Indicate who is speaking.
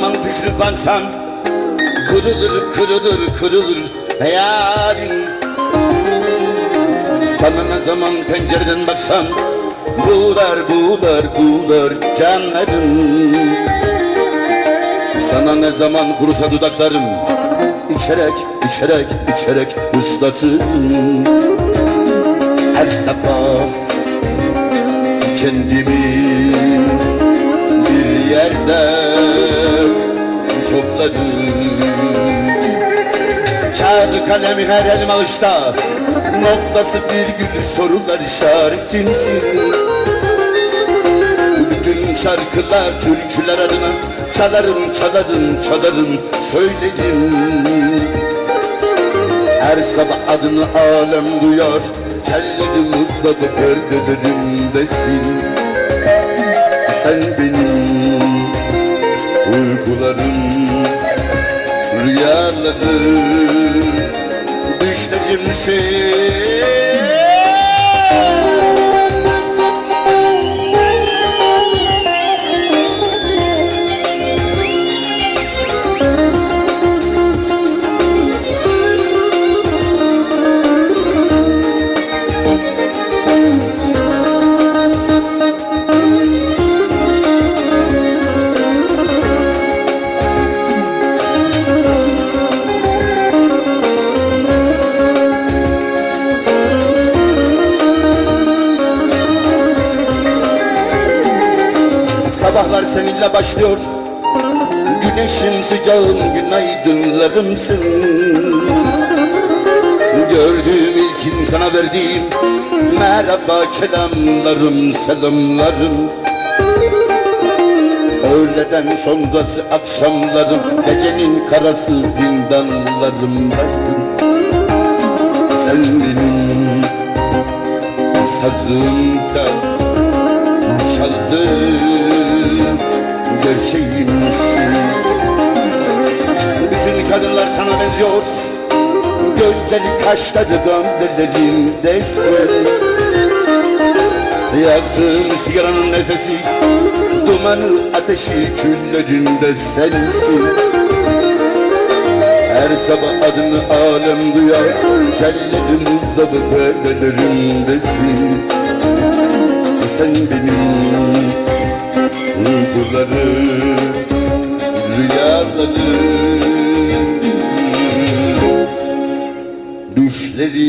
Speaker 1: zaman düşürpansam Kırılır kırılır kırılır hayalim. Sana ne zaman pencereden baksam Buğular buğular buğular canlarım. Sana ne zaman kurusa dudaklarım İçerek içerek içerek ıslatırım Her sabah kendimi bir yerde topladım Kağıdı kalemi her elim alışta Noktası virgül sorular işaretimsin Bütün şarkılar türküler adına Çalarım çalarım çalarım söyledim. Her sabah adını alem duyar Telledim ısladı perdelerimdesin Sen benim Rüyalarım Düşlerimsin Sabahlar seninle başlıyor. Güneşin sıcağın günaydınlarımsın. Gördüğüm ilk insana verdiğim Merhaba kelamlarım selamlarım. Öğleden sonrası akşamlarım Gecenin karası zindanlarımdasın Sen benim sazımda çaldığım gerçeğimsin. Bütün kadınlar sana benziyor. Gözleri kaşları gamzelerinde Yaktığım sigaranın nefesi Dumanı ateşi küllerinde sensin. Her sabah adını alem duyar Kelledim uzabı perdelerimdesin Sen benim uykuları Rüyaları. Düşleri